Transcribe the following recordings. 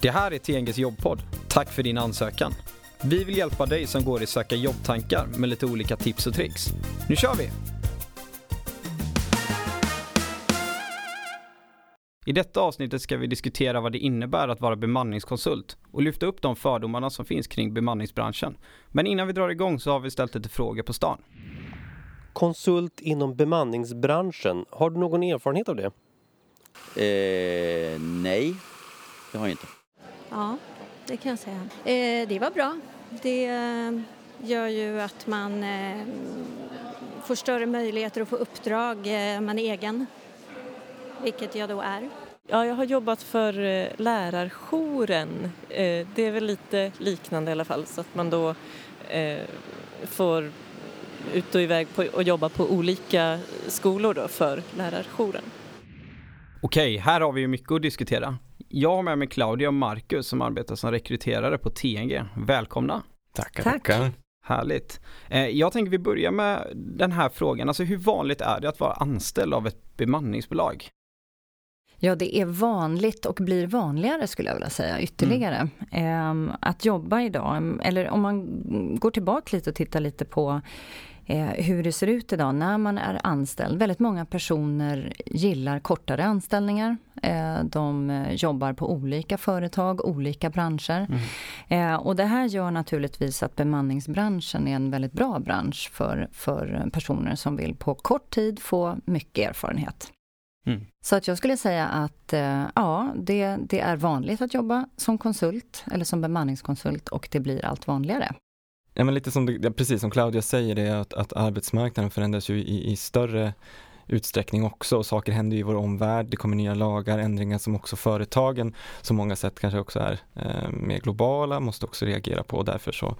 Det här är TNGs jobbpodd. Tack för din ansökan. Vi vill hjälpa dig som går i söka jobbtankar med lite olika tips och tricks. Nu kör vi! I detta avsnittet ska vi diskutera vad det innebär att vara bemanningskonsult och lyfta upp de fördomarna som finns kring bemanningsbranschen. Men innan vi drar igång så har vi ställt lite frågor på stan. Konsult inom bemanningsbranschen, har du någon erfarenhet av det? Eh, nej, det har jag inte. Ja, det kan jag säga. Eh, det var bra. Det eh, gör ju att man eh, får större möjligheter att få uppdrag. Eh, man är egen, vilket jag då är. Ja, jag har jobbat för eh, lärarjouren. Eh, det är väl lite liknande i alla fall så att man då eh, får ut och iväg på, och jobba på olika skolor då för lärarjouren. Okej, här har vi ju mycket att diskutera. Jag har med mig Claudia och Marcus som arbetar som rekryterare på TNG. Välkomna! Tackar, Tack. tackar. Härligt. Eh, Jag tänker vi börjar med den här frågan. Alltså hur vanligt är det att vara anställd av ett bemanningsbolag? Ja, det är vanligt och blir vanligare skulle jag vilja säga ytterligare. Ehm, att jobba idag, eller om man går tillbaka lite och tittar lite på hur det ser ut idag när man är anställd. Väldigt många personer gillar kortare anställningar. Eh, de eh, jobbar på olika företag, olika branscher. Eh, och det här gör naturligtvis att bemanningsbranschen är en väldigt bra bransch för, för personer som vill på kort tid få mycket erfarenhet. Mm. Så att jag skulle säga att eh, ja, det, det är vanligt att jobba som konsult eller som bemanningskonsult och det blir allt vanligare. Ja, men lite som, det- precis som Claudia säger, det är att, att arbetsmarknaden förändras ju i, i större utsträckning också och saker händer i vår omvärld. Det kommer nya lagar, ändringar som också företagen, som många sätt kanske också är eh, mer globala, måste också reagera på och därför så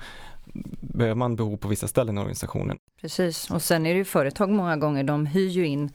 behöver man behov på vissa ställen i organisationen. Precis, och sen är det ju företag många gånger, de hyr ju in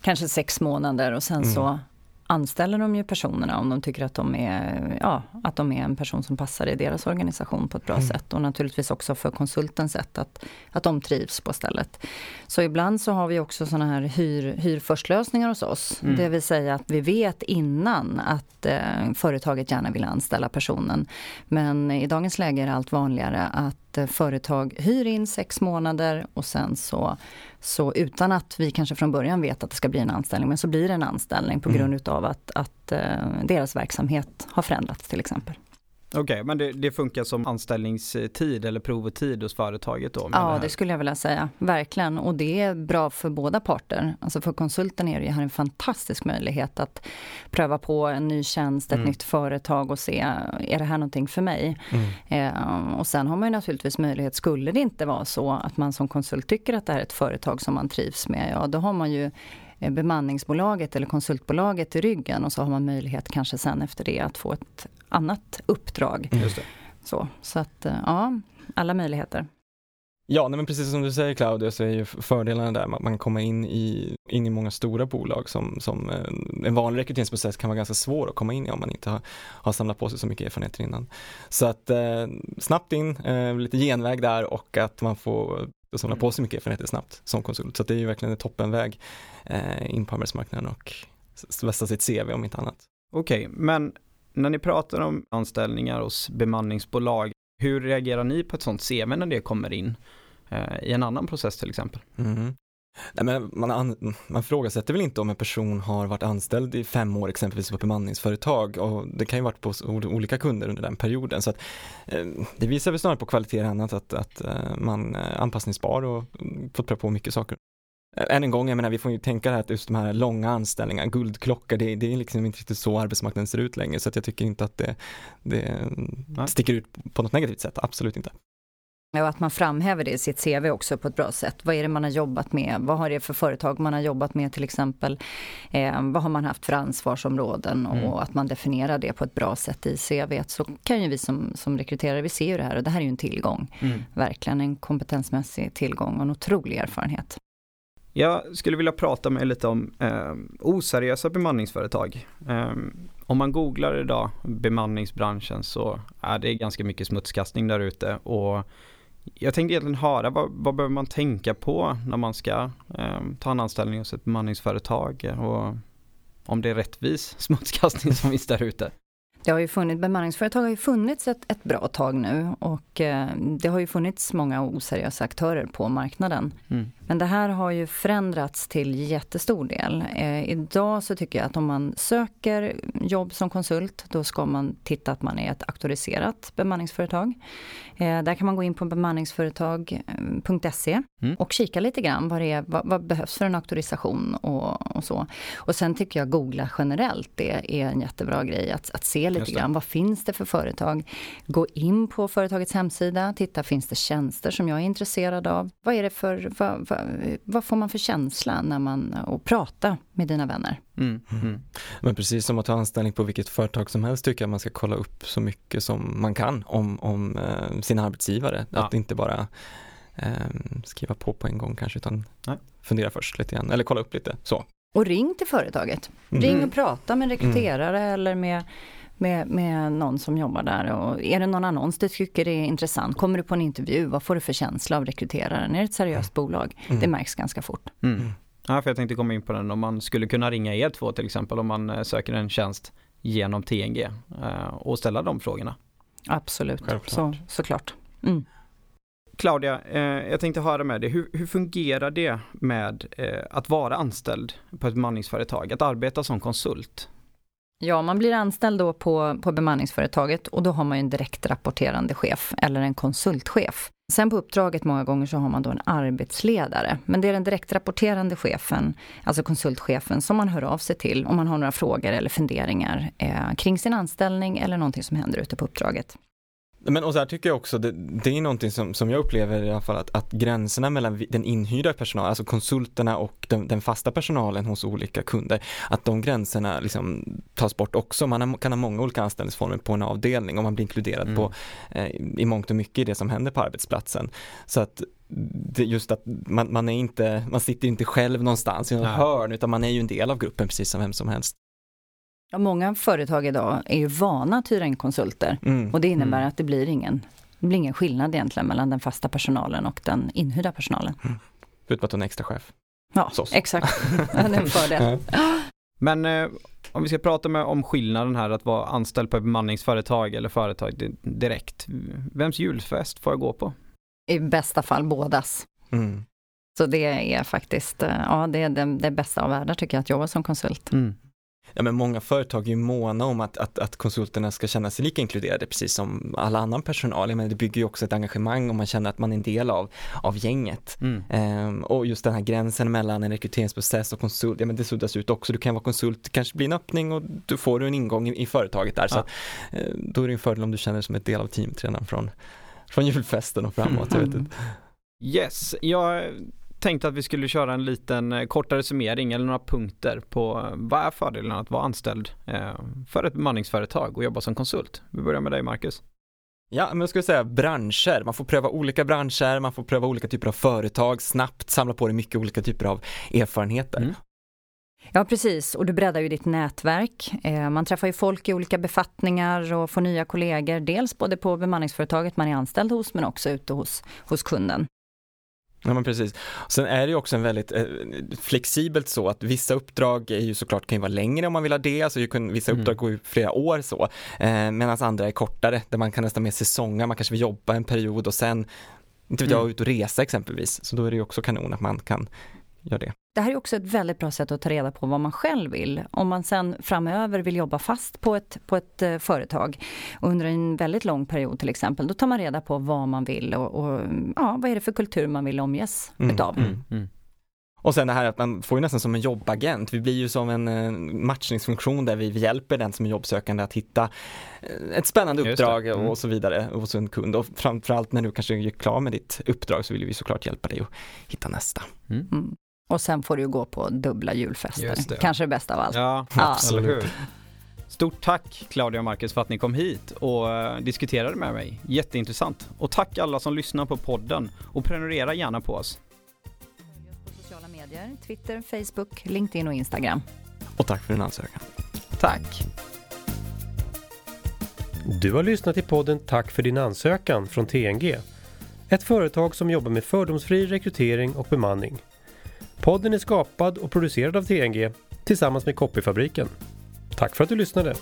kanske sex månader och sen Mm. så anställer de ju personerna om de tycker att de, är, ja, att de är en person som passar i deras organisation på ett bra Mm. sätt och naturligtvis också för konsultens sätt att, att de trivs på stället. Så ibland så har vi också sådana här hyr, hyr först-lösningar hos oss. Mm. Det vill säga att vi vet innan att eh, företaget gärna vill anställa personen. Men i dagens läge är det allt vanligare att eh, företag hyr in sex månader och sen så, så utan att vi kanske från början vet att det ska bli en anställning, men så blir det en anställning på Mm. grund utav att, att eh, deras verksamhet har förändrats till exempel. Okej, men det, det funkar som anställningstid eller provotid hos företaget då? Ja, här? det skulle jag vilja säga. Verkligen. Och det är bra för båda parter. Alltså för konsulten är det ju här en fantastisk möjlighet att pröva på en ny tjänst, ett Mm. nytt företag och se, är det här någonting för mig? Eh, och sen har man ju naturligtvis möjlighet, skulle det inte vara så att man som konsult tycker att det här är ett företag som man trivs med, ja då har man ju eh, bemanningsbolaget eller konsultbolaget i ryggen och så har man möjlighet kanske sen efter det att få ett annat uppdrag. Just det. Så, så att eh, ja, alla möjligheter. Ja, nej, men precis som du säger Claudia så är ju fördelarna där, man man kommer in i, in i många stora bolag som, som eh, en vanlig rekryteringsprocess kan vara ganska svår att komma in i om man inte har, har samlat på sig så mycket erfarenheter innan. Så att eh, snabbt in, eh, lite genväg där och att man får samla på sig mycket erfarenheter snabbt som konsult. Så att det är ju verkligen en toppenväg eh, in på arbetsmarknaden och vässa sitt CV om inte annat. Okej, men när ni pratar om anställningar hos bemanningsbolag, hur reagerar ni på ett sånt CV när det kommer in? Eh, I en annan process till exempel? Mm. Nej, men man, an, man frågasätter väl inte om en person har varit anställd i fem år exempelvis på ett bemanningsföretag och det kan ju varit på olika kunder under den perioden. Så att, eh, det visar väl snarare på kvalitet än annat att, att eh, man är anpassningsbar och fått pröva på mycket saker. Än en gång, jag menar vi får ju tänka att just de här långa anställningarna, guldklocka, det, det är liksom inte riktigt så arbetsmarknaden ser ut längre så att jag tycker inte att det, det sticker ut på något negativt sätt, absolut inte. Och att man framhäver det i sitt CV också på ett bra sätt. Vad är det man har jobbat med? Vad har det för företag man har jobbat med till exempel? Eh, vad har man haft för ansvarsområden? Och Mm. att man definierar det på ett bra sätt i CV. Så kan ju vi som, som rekryterare, vi ser ju det här och det här är ju en tillgång. Verkligen en kompetensmässig tillgång och en otrolig erfarenhet. Jag skulle vilja prata med lite om eh, oseriösa bemanningsföretag. Eh, om man googlar idag bemanningsbranschen så är det ganska mycket smutskastning där ute och jag tänkte egentligen höra vad, vad behöver man tänka på när man ska eh, ta en anställning hos ett bemanningsföretag och om det är rättvis smutskastning som finns där ute. Det har ju funnits, bemanningsföretag har ju funnits ett, ett bra tag nu och eh, det har ju funnits många oseriösa aktörer på marknaden. Mm. Men det här har ju förändrats till jättestor del. Eh, idag så tycker jag att om man söker jobb som konsult då ska man titta att man är ett auktoriserat bemanningsföretag. Eh, där kan man gå in på bemanningsföretag.se mm. och kika lite grann vad, det är, vad, vad behövs för en auktorisation och, och, så. Och sen tycker jag googla generellt, det är en jättebra grej att, att se lite grann. Vad finns det för företag? Gå in på företagets hemsida, titta finns det tjänster som jag är intresserad av? Vad är det för, vad, vad, vad får man för känsla när man, och prata med dina vänner? Mm, mm. Men precis som att ta anställning på vilket företag som helst tycker jag man ska kolla upp så mycket som man kan om, om eh, sin arbetsgivare. Ja. Att inte bara eh, skriva på på en gång kanske utan Nej. fundera först lite grann eller kolla upp lite så. Och ring till företaget. Mm. Ring och prata med en rekryterare mm. eller med med, med någon som jobbar där. Och är det någon annons du tycker är intressant? Kommer du på en intervju? Vad får du för känsla av rekryteraren? Är det ett seriöst mm. bolag? Mm. Det märks ganska fort. Mm. mm. Ja, för jag tänkte komma in på den. Om man skulle kunna ringa er två till exempel om man eh, söker en tjänst genom TNG eh, och ställa de frågorna. Absolut, så, såklart. Mm. Claudia, eh, jag tänkte höra med dig, hur, hur fungerar det med eh, att vara anställd på ett bemanningsföretag, att arbeta som konsult? Ja, man blir anställd då på, på bemanningsföretaget och då har man ju en direkt rapporterande chef eller en konsultchef. Sen på uppdraget många gånger så har man då en arbetsledare. Men det är den direkt rapporterande chefen, alltså konsultchefen, som man hör av sig till om man har några frågor eller funderingar eh, kring sin anställning eller någonting som händer ute på uppdraget. Men och så här tycker jag också, det, det är någonting som, som jag upplever i alla fall att, att gränserna mellan den inhyrda personalen, alltså konsulterna och den, den, fasta personalen hos olika kunder, att de gränserna liksom tas bort också. Man kan ha många olika anställningsformer på en avdelning och man blir inkluderad mm. på, eh, i mångt och mycket i det som händer på arbetsplatsen. Så att det just att man, man, är inte, man sitter inte själv någonstans i något hörn utan man är ju en del av gruppen precis som vem som helst. Ja, många företag idag är ju vana att hyra in konsulter mm. och det innebär mm. att det blir, ingen, det blir ingen skillnad egentligen mellan den fasta personalen och den inhyrda personalen. Mm. Förutom att du är en extra chef. Ja, exakt. det är en fördel. Men eh, om vi ska prata med, om skillnaden här att vara anställd på ett bemanningsföretag eller företag direkt. Vems julfest får jag gå på? I bästa fall bådas. Mm. Så det är faktiskt, eh, ja det är det, det bästa av världar tycker jag att jobba som konsult. Mm. Ja men många företag är ju måna om att, att, att konsulterna ska känna sig lika inkluderade precis som all annan personal. Jag menar, det bygger ju också ett engagemang om man känner att man är en del av, av gänget. Mm. Ehm, och just den här gränsen mellan en rekryteringsprocess och konsult, ja men det suddas ut också. Du kan vara konsult, det kanske blir en öppning och du får en ingång i, i företaget där. Ja. Så att, eh, då är det en fördel om du känner dig som ett del av teamet redan från, från julfesten och framåt. Mm. Jag vet inte. Yes, jag tänkte att vi skulle köra en liten eh, kortare summering eller några punkter på eh, vad är fördelen att vara anställd eh, för ett bemanningsföretag och jobba som konsult. Vi börjar med dig Marcus. Ja, men jag skulle säga branscher. Man får pröva olika branscher, man får pröva olika typer av företag, snabbt samla på dig mycket olika typer av erfarenheter. Mm. Ja precis, och du breddar ju ditt nätverk. Man träffar ju folk i olika befattningar och får nya kollegor. Dels både på bemanningsföretaget man är anställd hos men också ute hos, hos kunden. Ja men precis. Sen är det ju också en väldigt eh, flexibelt så att vissa uppdrag är ju såklart kan ju vara längre om man vill ha det, alltså kan, vissa mm. uppdrag går ju flera år så, eh, medan andra är kortare där man kan nästan mer säsonga, man kanske vill jobba en period och sen inte vet jag, mm. ut och resa exempelvis. Så då är det ju också kanon att man kan gör det. Det här är också ett väldigt bra sätt att ta reda på vad man själv vill. Om man sen framöver vill jobba fast på ett, på ett uh, företag under en väldigt lång period till exempel, då tar man reda på vad man vill och, och ja, vad är det för kultur man vill omges mm, utav. Mm, mm. Och sen det här att man får ju nästan som en jobbagent. Vi blir ju som en uh, matchningsfunktion där vi hjälper den som är jobbsökande att hitta uh, ett spännande uppdrag mm. och så vidare hos en kund. Och framförallt när du kanske är klar med ditt uppdrag så vill vi såklart hjälpa dig att hitta nästa. Mm. mm. Och sen får du gå på dubbla julfester. Det. Kanske det bästa av allt. Ja, ja. absolut. Stort tack Claudia och Marcus för att ni kom hit och eh, diskuterade med mig. Jätteintressant. Och tack alla som lyssnar på podden och prenumerera gärna på oss. På sociala medier, Twitter, Facebook, LinkedIn och Instagram. Och tack för din ansökan. Tack. Du har lyssnat till podden Tack för din ansökan från TNG. Ett företag som jobbar med fördomsfri rekrytering och bemanning. Podden är skapad och producerad av TNG tillsammans med Copyfabriken. Tack för att du lyssnade!